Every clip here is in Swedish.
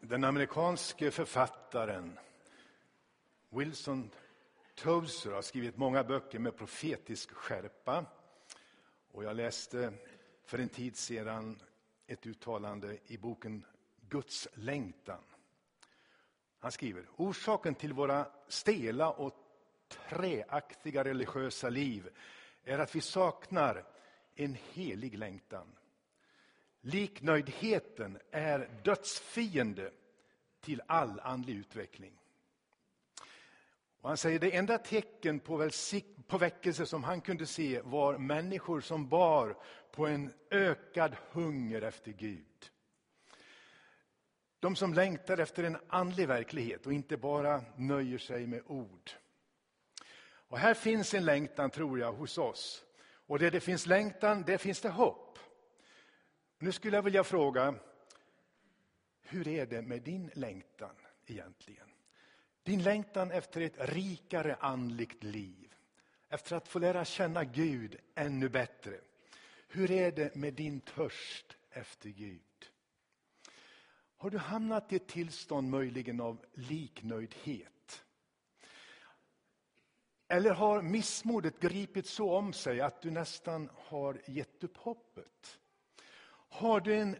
Den amerikanske författaren Wilson Tozer har skrivit många böcker med profetisk skärpa. Och jag läste för en tid sedan ett uttalande i boken Guds längtan. Han skriver, orsaken till våra stela och träaktiga religiösa liv är att vi saknar en helig längtan. Liknöjdheten är dödsfiende till all andlig utveckling. Och han säger det enda tecken på, på väckelse som han kunde se var människor som bar på en ökad hunger efter Gud. De som längtar efter en andlig verklighet och inte bara nöjer sig med ord. Och här finns en längtan, tror jag, hos oss. Och där det finns längtan, där finns det hopp. Nu skulle jag vilja fråga, hur är det med din längtan egentligen? Din längtan efter ett rikare andligt liv, efter att få lära känna Gud ännu bättre. Hur är det med din törst efter Gud? Har du hamnat i ett tillstånd möjligen av liknöjdhet? Eller har missmodet gripit så om sig att du nästan har gett upp hoppet? Har du en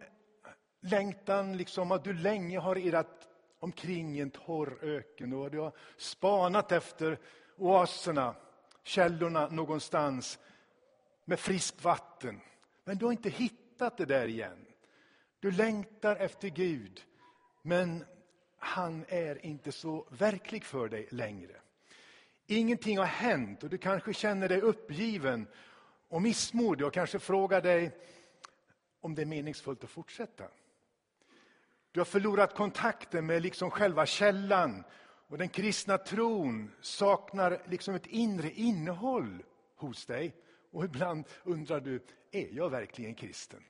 längtan, liksom att du länge har irrat omkring i en torr öken och du har spanat efter oaserna, källorna någonstans med friskt vatten. Men du har inte hittat det där igen. Du längtar efter Gud, men han är inte så verklig för dig längre. Ingenting har hänt och du kanske känner dig uppgiven och missmodig och kanske frågar dig om det är meningsfullt att fortsätta. Du har förlorat kontakten med liksom själva källan och den kristna tron saknar liksom ett inre innehåll hos dig. Och ibland undrar du, är jag verkligen kristen?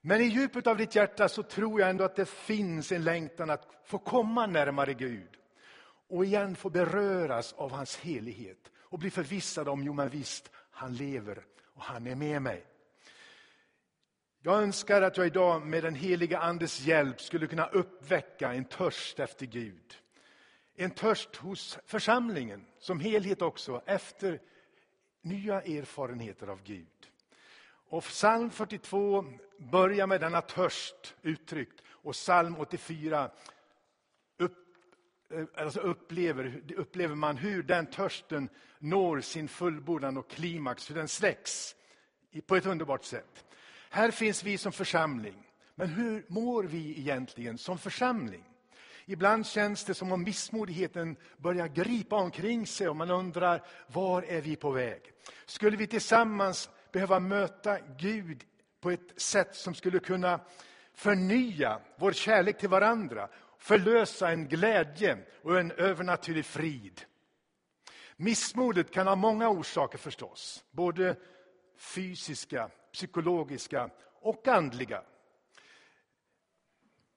Men i djupet av ditt hjärta så tror jag ändå att det finns en längtan att få komma närmare Gud och igen få beröras av hans helighet och bli förvissad om, jo men visst, han lever och han är med mig. Jag önskar att jag idag med den heliga Andes hjälp skulle kunna uppväcka en törst efter Gud. En törst hos församlingen som helhet också efter nya erfarenheter av Gud. Och psalm 42 börjar med denna törst uttryckt och psalm 84 upp, eh, alltså upplever, upplever man hur den törsten når sin fullbordan och klimax, hur den släcks på ett underbart sätt. Här finns vi som församling. Men hur mår vi egentligen som församling? Ibland känns det som om missmodigheten börjar gripa omkring sig och man undrar, var är vi på väg? Skulle vi tillsammans behöva möta Gud på ett sätt som skulle kunna förnya vår kärlek till varandra, förlösa en glädje och en övernaturlig frid. Missmodet kan ha många orsaker förstås, både fysiska, psykologiska och andliga.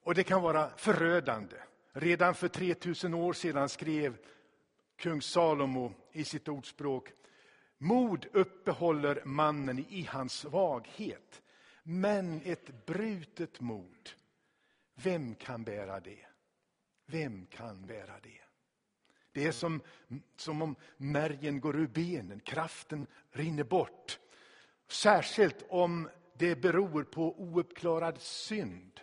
Och det kan vara förödande. Redan för 3000 år sedan skrev kung Salomo i sitt ordspråk Mod uppehåller mannen i hans svaghet, men ett brutet mod, vem kan bära det? Vem kan bära det? Det är som, som om märgen går ur benen, kraften rinner bort. Särskilt om det beror på ouppklarad synd.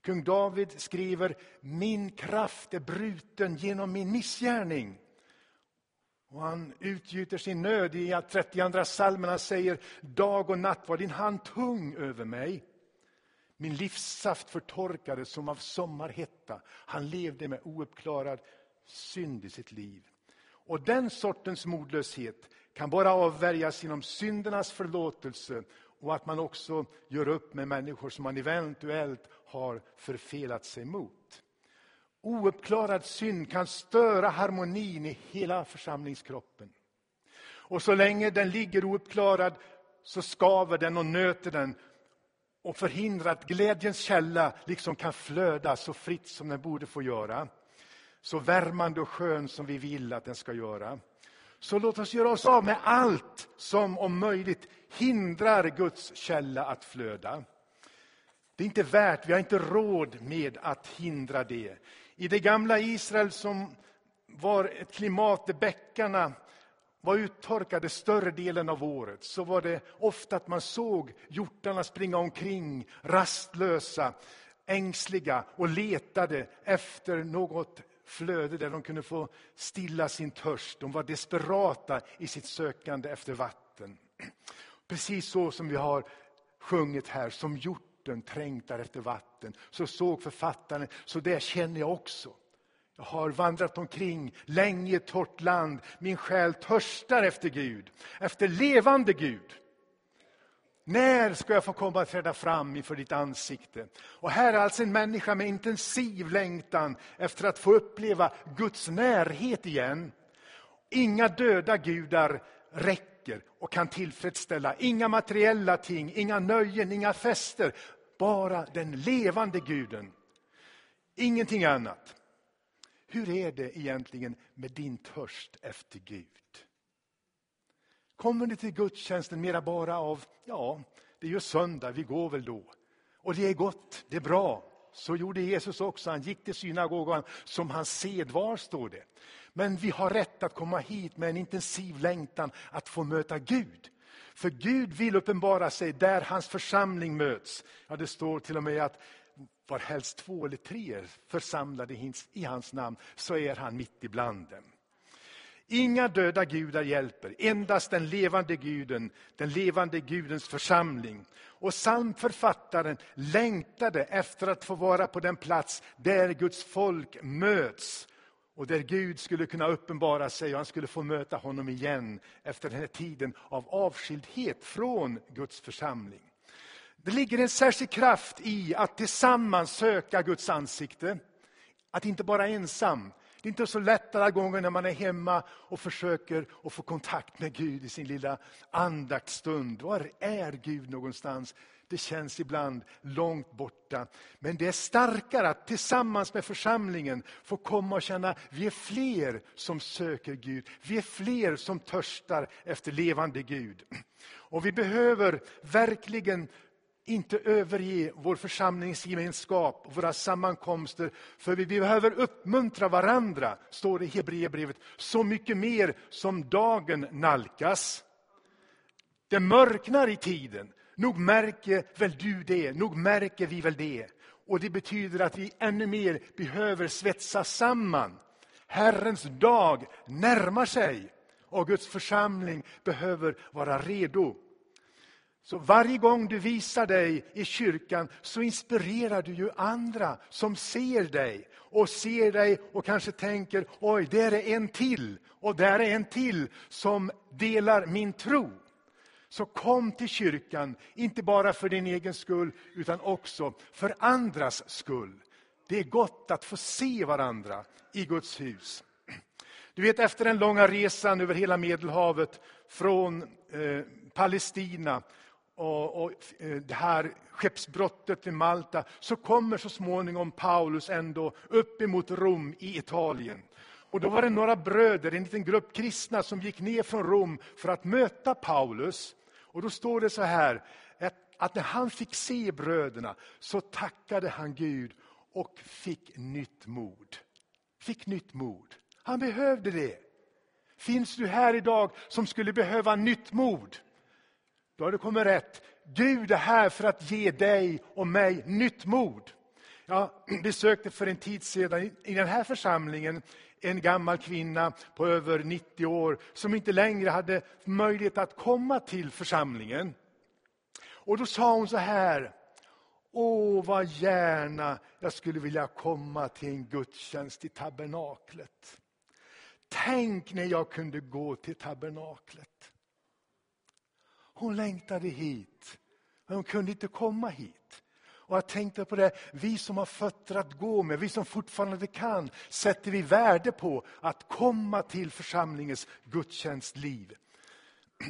Kung David skriver, min kraft är bruten genom min missgärning. Och han utgjuter sin nöd i att 32 psalmerna säger, dag och natt var din hand tung över mig. Min livssaft förtorkades som av sommarhetta. Han levde med ouppklarad synd i sitt liv. Och den sortens modlöshet kan bara avvärjas genom syndernas förlåtelse och att man också gör upp med människor som man eventuellt har förfelat sig mot. Ouppklarad synd kan störa harmonin i hela församlingskroppen. Och så länge den ligger ouppklarad så skaver den och nöter den och förhindrar att glädjens källa liksom kan flöda så fritt som den borde få göra. Så värmande och skön som vi vill att den ska göra. Så låt oss göra oss av med allt som om möjligt hindrar Guds källa att flöda. Det är inte värt, vi har inte råd med att hindra det. I det gamla Israel som var ett klimat där bäckarna var uttorkade större delen av året så var det ofta att man såg hjortarna springa omkring rastlösa, ängsliga och letade efter något flöde där de kunde få stilla sin törst. De var desperata i sitt sökande efter vatten. Precis så som vi har sjungit här, som hjorten trängtar efter vatten. Så såg författaren, så det känner jag också. Jag har vandrat omkring länge i ett torrt land. Min själ törstar efter Gud, efter levande Gud. När ska jag få komma och träda fram inför ditt ansikte? Och här är alltså en människa med intensiv längtan efter att få uppleva Guds närhet igen. Inga döda gudar räcker och kan tillfredsställa. Inga materiella ting, inga nöjen, inga fester. Bara den levande guden. Ingenting annat. Hur är det egentligen med din törst efter Gud? Kommer ni till gudstjänsten mera bara av, ja, det är ju söndag, vi går väl då. Och det är gott, det är bra. Så gjorde Jesus också, han gick till synagogan som hans sed var, står det. Men vi har rätt att komma hit med en intensiv längtan att få möta Gud. För Gud vill uppenbara sig där hans församling möts. Ja, det står till och med att var helst två eller tre är församlade i hans namn, så är han mitt ibland dem. Inga döda gudar hjälper, endast den levande guden, den levande gudens församling. Och psalmförfattaren längtade efter att få vara på den plats där Guds folk möts och där Gud skulle kunna uppenbara sig och han skulle få möta honom igen efter den här tiden av avskildhet från Guds församling. Det ligger en särskild kraft i att tillsammans söka Guds ansikte. Att inte bara ensam. Det är inte så lätt alla gånger när man är hemma och försöker att få kontakt med Gud i sin lilla andaktsstund. Var är Gud någonstans? Det känns ibland långt borta. Men det är starkare att tillsammans med församlingen få komma och känna att vi är fler som söker Gud. Vi är fler som törstar efter levande Gud. Och vi behöver verkligen inte överge vår församlingsgemenskap, och våra sammankomster, för vi behöver uppmuntra varandra, står det i Hebreerbrevet, så mycket mer som dagen nalkas. Det mörknar i tiden. Nog märker väl du det, nog märker vi väl det. Och det betyder att vi ännu mer behöver svetsa samman. Herrens dag närmar sig och Guds församling behöver vara redo. Så varje gång du visar dig i kyrkan så inspirerar du ju andra som ser dig och ser dig och kanske tänker, oj, där är en till och där är en till som delar min tro. Så kom till kyrkan, inte bara för din egen skull utan också för andras skull. Det är gott att få se varandra i Guds hus. Du vet efter den långa resan över hela Medelhavet från eh, Palestina och, och eh, det här skeppsbrottet vid Malta så kommer så småningom Paulus ändå upp emot Rom i Italien. Och då var det några bröder, en liten grupp kristna som gick ner från Rom för att möta Paulus. Och då står det så här, att, att när han fick se bröderna så tackade han Gud och fick nytt mod. Fick nytt mod. Han behövde det. Finns du här idag som skulle behöva nytt mod? Då har du kommit rätt. Gud är här för att ge dig och mig nytt mod. Jag besökte för en tid sedan i den här församlingen en gammal kvinna på över 90 år som inte längre hade möjlighet att komma till församlingen. Och då sa hon så här. Åh, vad gärna jag skulle vilja komma till en gudstjänst i tabernaklet. Tänk när jag kunde gå till tabernaklet. Hon längtade hit, men hon kunde inte komma hit. Och jag tänkte på det, vi som har fötter att gå med, vi som fortfarande kan, sätter vi värde på att komma till församlingens gudstjänstliv.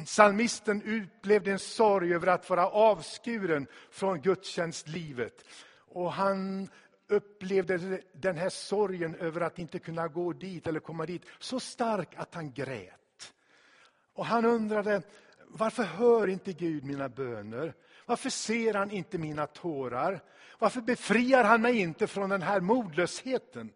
Psalmisten upplevde en sorg över att vara avskuren från gudstjänstlivet. Och han upplevde den här sorgen över att inte kunna gå dit eller komma dit så stark att han grät. Och han undrade, varför hör inte Gud mina böner? Varför ser han inte mina tårar? Varför befriar han mig inte från den här modlösheten?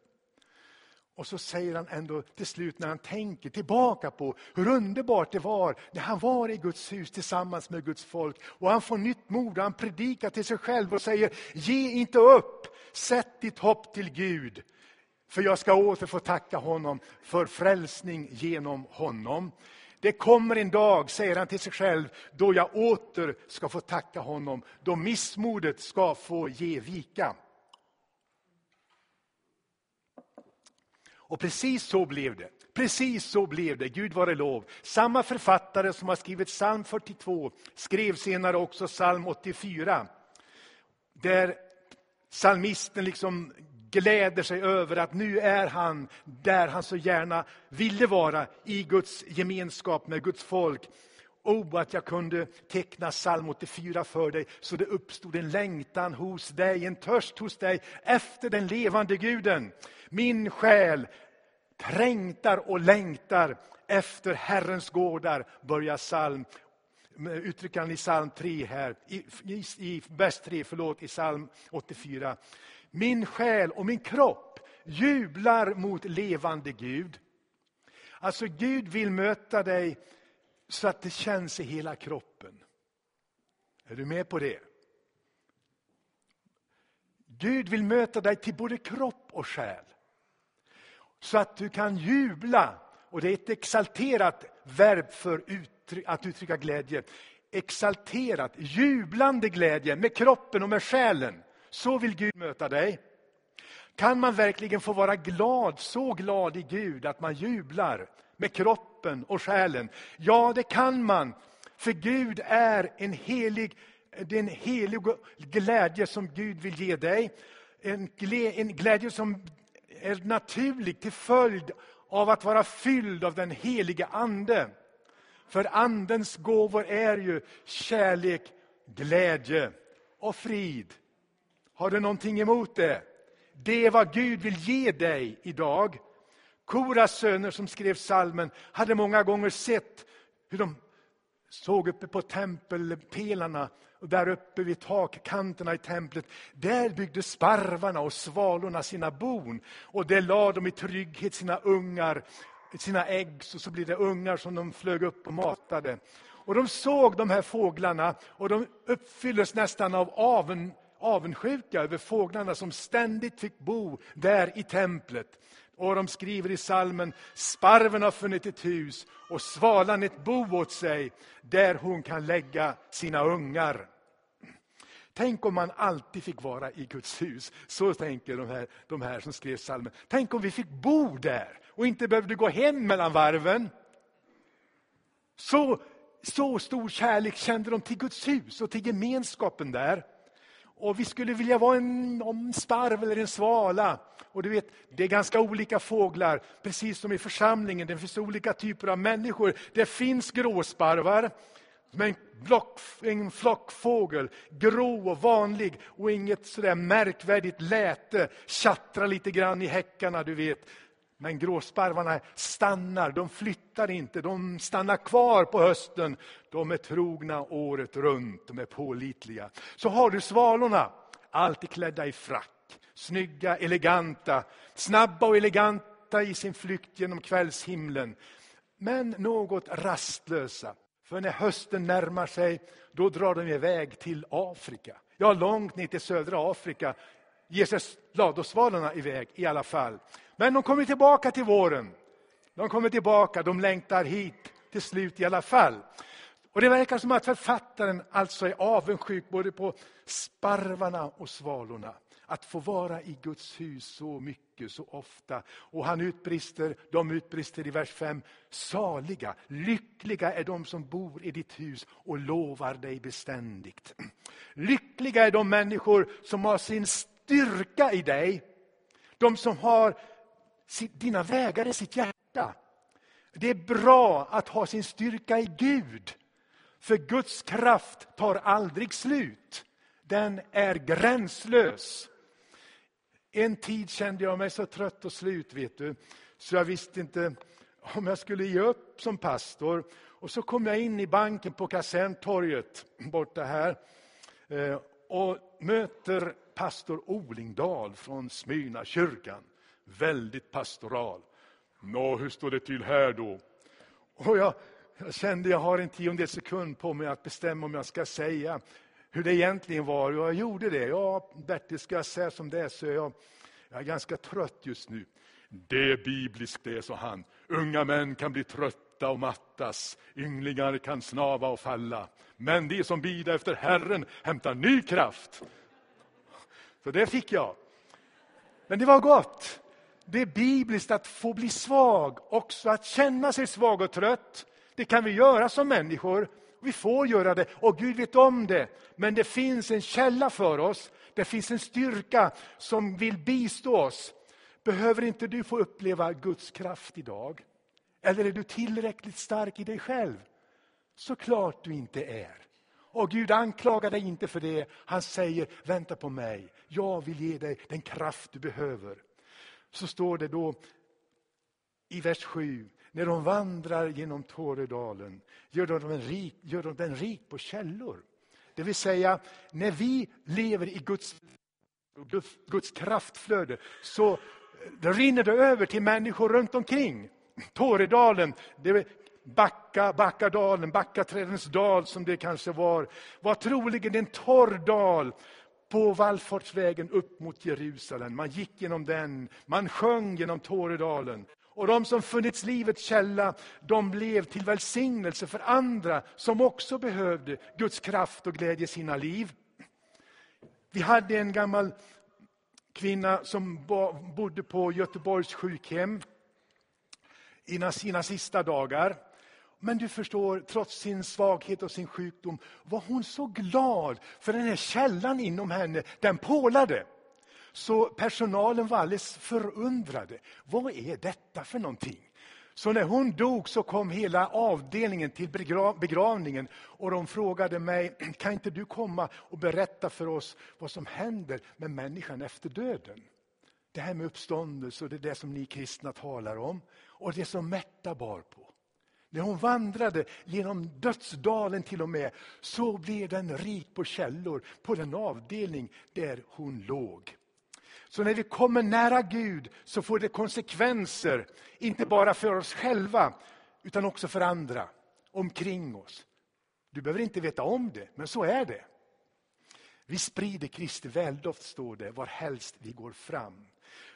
Och så säger han ändå till slut när han tänker tillbaka på hur underbart det var när han var i Guds hus tillsammans med Guds folk. Och han får nytt mod och han predikar till sig själv och säger, ge inte upp, sätt ditt hopp till Gud. För jag ska åter få tacka honom för frälsning genom honom. Det kommer en dag, säger han till sig själv, då jag åter ska få tacka honom, då missmodet ska få ge vika. Och precis så blev det. Precis så blev det, Gud vare lov. Samma författare som har skrivit psalm 42 skrev senare också psalm 84. Där psalmisten liksom gläder sig över att nu är han där han så gärna ville vara, i Guds gemenskap med Guds folk. Oh, att jag kunde teckna psalm 84 för dig, så det uppstod en längtan hos dig, en törst hos dig efter den levande guden. Min själ trängtar och längtar efter Herrens gårdar, börjar psalm uttrycker han i psalm 3 här, i, i, i vers 3, förlåt, i psalm 84. Min själ och min kropp jublar mot levande Gud. Alltså Gud vill möta dig så att det känns i hela kroppen. Är du med på det? Gud vill möta dig till både kropp och själ. Så att du kan jubla. Och det är ett exalterat verb för att uttrycka glädje. Exalterat, jublande glädje med kroppen och med själen. Så vill Gud möta dig. Kan man verkligen få vara glad, så glad i Gud att man jublar med kroppen och själen? Ja, det kan man. För Gud är en helig, det är en helig glädje som Gud vill ge dig. En glädje, en glädje som är naturlig till följd av att vara fylld av den helige Ande. För Andens gåvor är ju kärlek, glädje och frid. Har du någonting emot det? Det är vad Gud vill ge dig idag. Koras söner som skrev salmen hade många gånger sett hur de såg uppe på tempelpelarna och där uppe vid takkanterna i templet. Där byggde sparvarna och svalorna sina bon och där lade de i trygghet sina ungar, sina ägg och så blir det ungar som de flög upp och matade. Och de såg de här fåglarna och de uppfylldes nästan av aven, avundsjuka över fåglarna som ständigt fick bo där i templet. Och de skriver i salmen, sparven har funnit ett hus och svalan ett bo åt sig, där hon kan lägga sina ungar. Tänk om man alltid fick vara i Guds hus. Så tänker de här, de här som skrev salmen. Tänk om vi fick bo där och inte behövde gå hem mellan varven. Så, så stor kärlek kände de till Guds hus och till gemenskapen där. Och vi skulle vilja vara en, en sparv eller en svala. Och du vet, det är ganska olika fåglar, precis som i församlingen. Det finns olika typer av människor. Det finns gråsparvar, men block, en flockfågel, grå och vanlig och inget sådär märkvärdigt läte, tjattrar lite grann i häckarna, du vet. Men gråsparvarna stannar, de flyttar inte, de stannar kvar på hösten. De är trogna året runt, de är pålitliga. Så har du svalorna, alltid klädda i frack. Snygga, eleganta, snabba och eleganta i sin flykt genom kvällshimlen. Men något rastlösa. För när hösten närmar sig, då drar de iväg till Afrika. Ja, långt ner till södra Afrika ger sig ladosvalorna iväg i alla fall. Men de kommer tillbaka till våren. De kommer tillbaka, de längtar hit till slut i alla fall. Och Det verkar som att författaren alltså är avundsjuk både på sparvarna och svalorna. Att få vara i Guds hus så mycket, så ofta. Och han utbrister, de utbrister i vers 5. Saliga, lyckliga är de som bor i ditt hus och lovar dig beständigt. Lyckliga är de människor som har sin styrka i dig. De som har dina vägar i sitt hjärta. Det är bra att ha sin styrka i Gud. För Guds kraft tar aldrig slut. Den är gränslös. En tid kände jag mig så trött och slut, vet du, så jag visste inte om jag skulle ge upp som pastor. Och så kom jag in i banken på Kaserntorget borta här. Eh, och möter pastor Olingdal från Smyrna kyrkan. Väldigt pastoral. Nå, hur står det till här då? Och jag, jag kände jag har en tiondel sekund på mig att bestämma om jag ska säga hur det egentligen var. Och jag gjorde det. Ja, Bertil, ska jag säga som det är så är jag, jag är ganska trött just nu. Det är bibliskt det, sa han. Unga män kan bli trötta och mattas, ynglingar kan snava och falla. Men de som bidar efter Herren hämtar ny kraft. Så det fick jag. Men det var gott. Det är bibliskt att få bli svag, också att känna sig svag och trött. Det kan vi göra som människor. Vi får göra det och Gud vet om det. Men det finns en källa för oss. Det finns en styrka som vill bistå oss. Behöver inte du få uppleva Guds kraft idag? Eller är du tillräckligt stark i dig själv? Såklart du inte är. Och Gud anklagar dig inte för det. Han säger, vänta på mig. Jag vill ge dig den kraft du behöver. Så står det då i vers 7. När de vandrar genom Tåredalen gör de, den rik, gör de den rik på källor. Det vill säga, när vi lever i Guds, Guds kraftflöde så eh, rinner det över till människor runt omkring. Tåredalen, det Backa, Backadalen, Backaträdens dal som det kanske var, var troligen en torr dal på vallfartsvägen upp mot Jerusalem. Man gick genom den, man sjöng genom Tåredalen. Och de som funnits livets källa, de blev till välsignelse för andra som också behövde Guds kraft och glädje i sina liv. Vi hade en gammal kvinna som bodde på Göteborgs sjukhem i sina sista dagar. Men du förstår, trots sin svaghet och sin sjukdom var hon så glad för den här källan inom henne, den pålade. Så personalen var alldeles förundrade. Vad är detta för någonting? Så när hon dog så kom hela avdelningen till begravningen och de frågade mig, kan inte du komma och berätta för oss vad som händer med människan efter döden? Det här med uppståndelse och det är det som ni kristna talar om och det som Märta bar på. När hon vandrade genom dödsdalen till och med så blev den rik på källor på den avdelning där hon låg. Så när vi kommer nära Gud så får det konsekvenser, inte bara för oss själva utan också för andra omkring oss. Du behöver inte veta om det, men så är det. Vi sprider Kristi väldoft, står det, var helst vi går fram.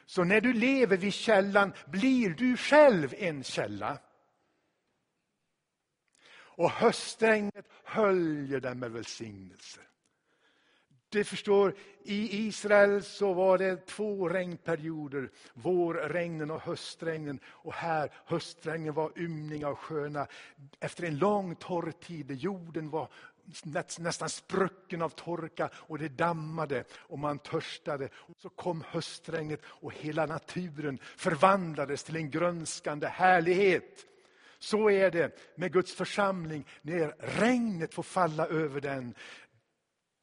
Så när du lever vid källan blir du själv en källa. Och höstregnet höljer den med välsignelse. Du förstår, i Israel så var det två regnperioder, vårregnen och höstregnen. Och här, höstregnen var ymning och sköna. Efter en lång torr tid, jorden var nästan sprucken av torka och det dammade och man törstade. Och så kom höstregnet och hela naturen förvandlades till en grönskande härlighet. Så är det med Guds församling. När regnet får falla över den,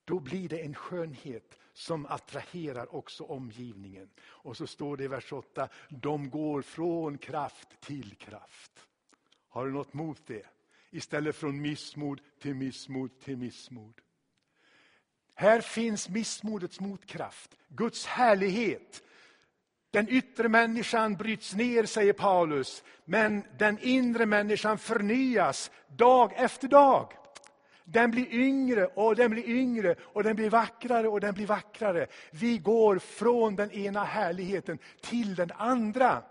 då blir det en skönhet som attraherar också omgivningen. Och så står det i vers 8, de går från kraft till kraft. Har du något mot det? Istället från missmod till missmod till missmod. Här finns missmodets motkraft, Guds härlighet. Den yttre människan bryts ner, säger Paulus, men den inre människan förnyas dag efter dag. Den blir yngre och den blir yngre och den blir vackrare och den blir vackrare. Vi går från den ena härligheten till den andra.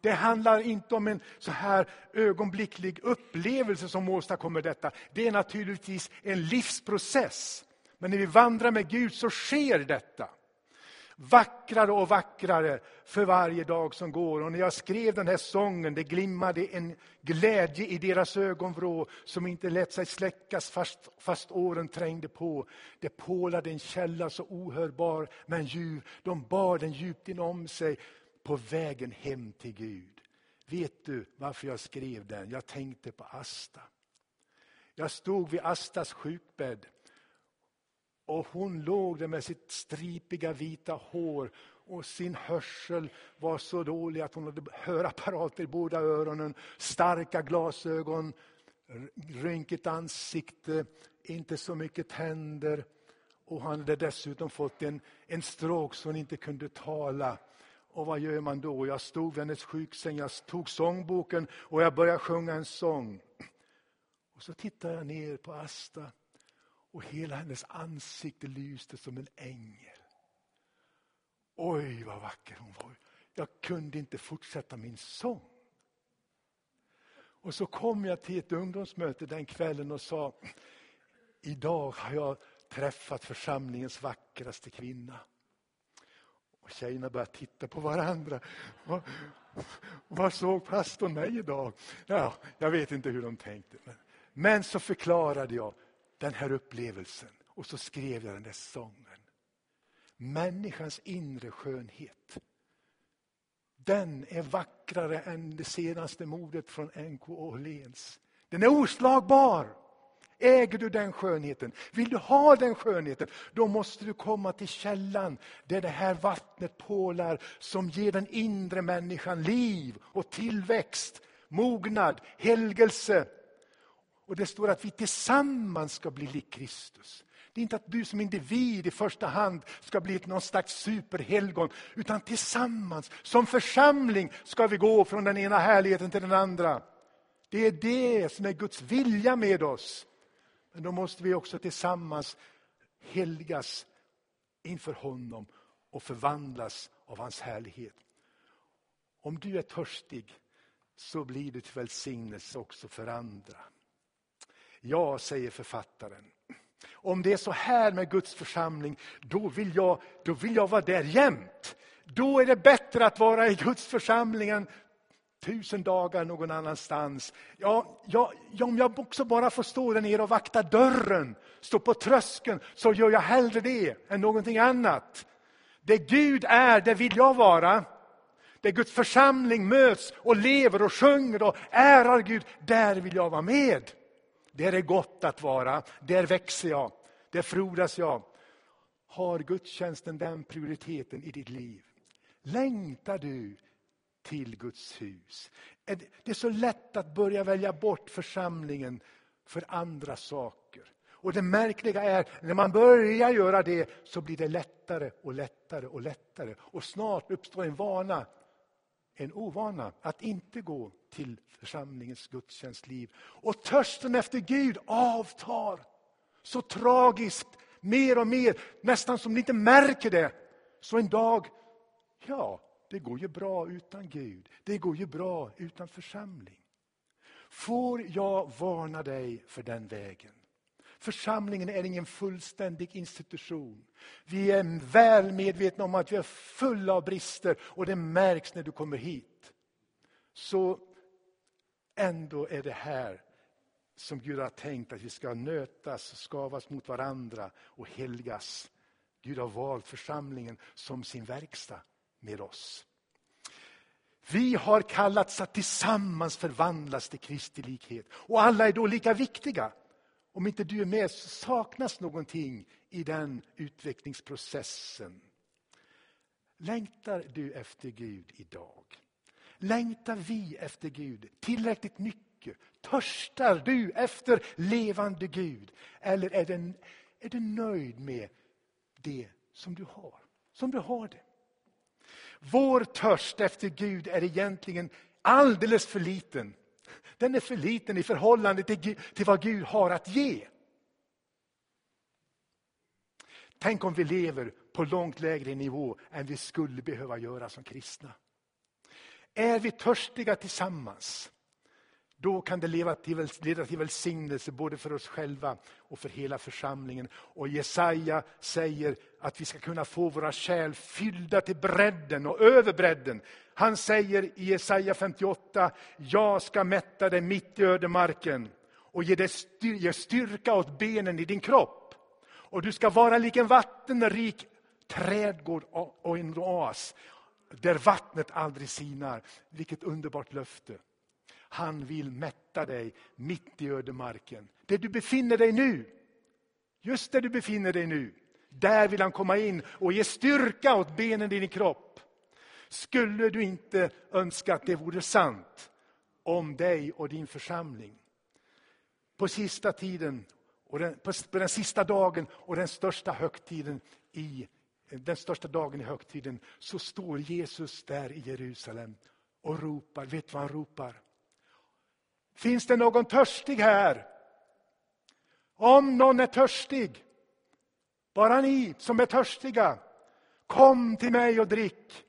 Det handlar inte om en så här ögonblicklig upplevelse som åstadkommer detta. Det är naturligtvis en livsprocess. Men när vi vandrar med Gud så sker detta. Vackrare och vackrare för varje dag som går. Och när jag skrev den här sången, det glimmade en glädje i deras ögonvrå som inte lät sig släckas fast, fast åren trängde på. Det pålade en källa så ohörbar men ljuv. De bar den djupt inom sig på vägen hem till Gud. Vet du varför jag skrev den? Jag tänkte på Asta. Jag stod vid Astas sjukbädd och hon låg där med sitt stripiga vita hår och sin hörsel var så dålig att hon hade hörapparater i båda öronen, starka glasögon, rynkigt ansikte, inte så mycket tänder. Och han hade dessutom fått en, en stroke så hon inte kunde tala. Och vad gör man då? Jag stod vid hennes sjuksäng, jag tog sångboken och jag började sjunga en sång. Och så tittade jag ner på Asta och hela hennes ansikte lyste som en ängel. Oj, vad vacker hon var. Jag kunde inte fortsätta min sång. Och så kom jag till ett ungdomsmöte den kvällen och sa, idag har jag träffat församlingens vackraste kvinna. Och tjejerna började titta på varandra. Vad, såg pastorn mig idag? Ja, jag vet inte hur de tänkte. Men, men så förklarade jag den här upplevelsen och så skrev jag den där sången. Människans inre skönhet. Den är vackrare än det senaste mordet från NK Åhléns. Den är oslagbar. Äger du den skönheten? Vill du ha den skönheten? Då måste du komma till källan där det här vattnet pålar som ger den inre människan liv och tillväxt, mognad, helgelse. Och det står att vi tillsammans ska bli lik Kristus. Det är inte att du som individ i första hand ska bli någon slags superhelgon, utan tillsammans, som församling, ska vi gå från den ena härligheten till den andra. Det är det som är Guds vilja med oss. Men då måste vi också tillsammans helgas inför honom och förvandlas av hans härlighet. Om du är törstig så blir du till välsignelse också för andra. Ja, säger författaren. Om det är så här med Guds församling, då vill jag, då vill jag vara där jämt. Då är det bättre att vara i Guds församling än tusen dagar någon annanstans. Ja, ja, om jag också bara får stå där nere och vakta dörren, stå på tröskeln, så gör jag hellre det än någonting annat. Det Gud är, det vill jag vara. Där Guds församling möts och lever och sjunger och ärar Gud, där vill jag vara med. Där är gott att vara, där växer jag, där frodas jag. Har gudstjänsten den prioriteten i ditt liv? Längtar du till Guds hus? Det är så lätt att börja välja bort församlingen för andra saker. Och det märkliga är, när man börjar göra det så blir det lättare och lättare och lättare. Och snart uppstår en vana en ovana att inte gå till församlingens gudstjänstliv. Och törsten efter Gud avtar. Så tragiskt, mer och mer, nästan som ni inte märker det. Så en dag, ja, det går ju bra utan Gud. Det går ju bra utan församling. Får jag varna dig för den vägen? Församlingen är ingen fullständig institution. Vi är väl medvetna om att vi är fulla av brister och det märks när du kommer hit. Så ändå är det här som Gud har tänkt att vi ska nötas, skavas mot varandra och helgas. Gud har valt församlingen som sin verkstad med oss. Vi har kallats att tillsammans förvandlas till Kristi likhet. Och alla är då lika viktiga. Om inte du är med så saknas någonting i den utvecklingsprocessen. Längtar du efter Gud idag? Längtar vi efter Gud tillräckligt mycket? Törstar du efter levande Gud? Eller är du, är du nöjd med det som du har? Som du har det. Vår törst efter Gud är egentligen alldeles för liten den är för liten i förhållande till, till vad Gud har att ge. Tänk om vi lever på långt lägre nivå än vi skulle behöva göra som kristna. Är vi törstiga tillsammans, då kan det leda till, leda till välsignelse både för oss själva och för hela församlingen. Och Jesaja säger att vi ska kunna få våra kärl fyllda till bredden och över bredden. Han säger i Jesaja 58, jag ska mätta dig mitt i ödemarken och ge dig styrka åt benen i din kropp. Och du ska vara lik en vattenrik trädgård och en oas där vattnet aldrig sinar. Vilket underbart löfte. Han vill mätta dig mitt i ödemarken. Där du befinner dig nu. Just där du befinner dig nu. Där vill han komma in och ge styrka åt benen i din kropp. Skulle du inte önska att det vore sant om dig och din församling? På sista tiden och den, på, på den sista dagen och den största högtiden i den största dagen i högtiden så står Jesus där i Jerusalem och ropar. Vet du vad han ropar? Finns det någon törstig här? Om någon är törstig, bara ni som är törstiga, kom till mig och drick.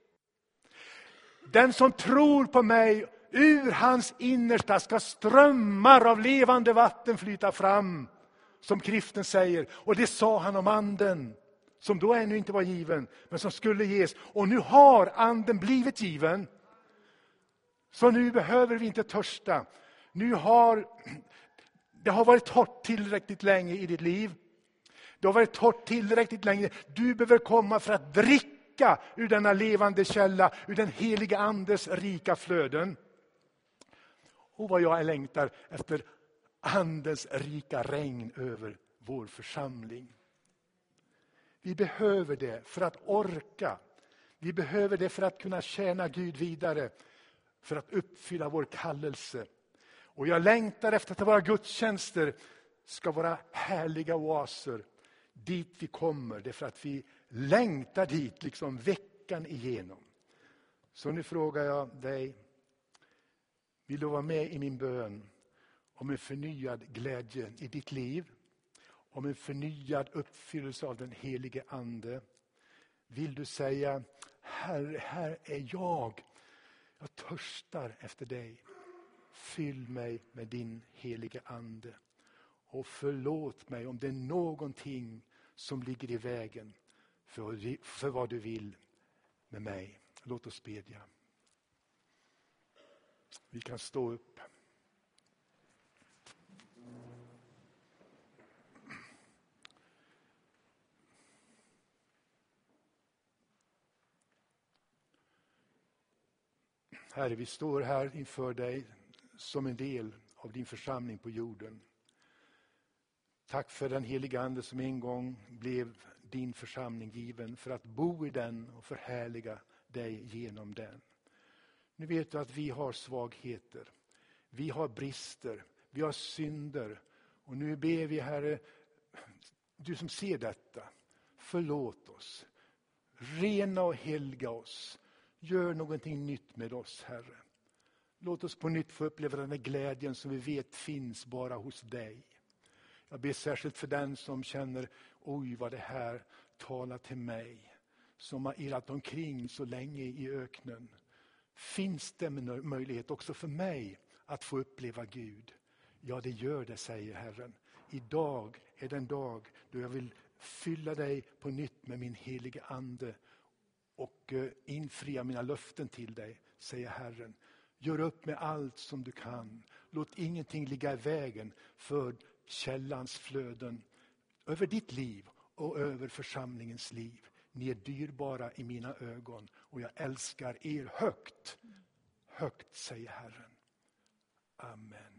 Den som tror på mig, ur hans innersta ska strömmar av levande vatten flyta fram, som skriften säger. Och det sa han om anden, som då ännu inte var given, men som skulle ges. Och nu har anden blivit given. Så nu behöver vi inte törsta. Nu har det har varit torrt tillräckligt länge i ditt liv. Det har varit torrt tillräckligt länge. Du behöver komma för att dricka ur denna levande källa, ur den heliga Andes rika flöden. Och vad jag längtar efter Andens rika regn över vår församling. Vi behöver det för att orka. Vi behöver det för att kunna tjäna Gud vidare, för att uppfylla vår kallelse. Och jag längtar efter att våra gudstjänster ska vara härliga oaser dit vi kommer, därför att vi längtar dit liksom veckan igenom. Så nu frågar jag dig, vill du vara med i min bön om en förnyad glädje i ditt liv? Om en förnyad uppfyllelse av den helige Ande? Vill du säga, Herre, här är jag. Jag törstar efter dig. Fyll mig med din helige Ande. Och förlåt mig om det är någonting som ligger i vägen för, för vad du vill med mig. Låt oss bedja. Vi kan stå upp. Herre, vi står här inför dig som en del av din församling på jorden. Tack för den heliga Ande som en gång blev din församling given för att bo i den och förhärliga dig genom den. Nu vet du att vi har svagheter, vi har brister, vi har synder. Och nu ber vi Herre, du som ser detta, förlåt oss. Rena och helga oss. Gör någonting nytt med oss, Herre. Låt oss på nytt få uppleva den här glädjen som vi vet finns bara hos dig. Jag ber särskilt för den som känner, oj vad det här talar till mig. Som har irrat omkring så länge i öknen. Finns det möjlighet också för mig att få uppleva Gud? Ja, det gör det, säger Herren. Idag är den dag då jag vill fylla dig på nytt med min helige Ande och eh, infria mina löften till dig, säger Herren. Gör upp med allt som du kan. Låt ingenting ligga i vägen för källans flöden över ditt liv och över församlingens liv. Ni är dyrbara i mina ögon och jag älskar er högt. Högt säger Herren. Amen.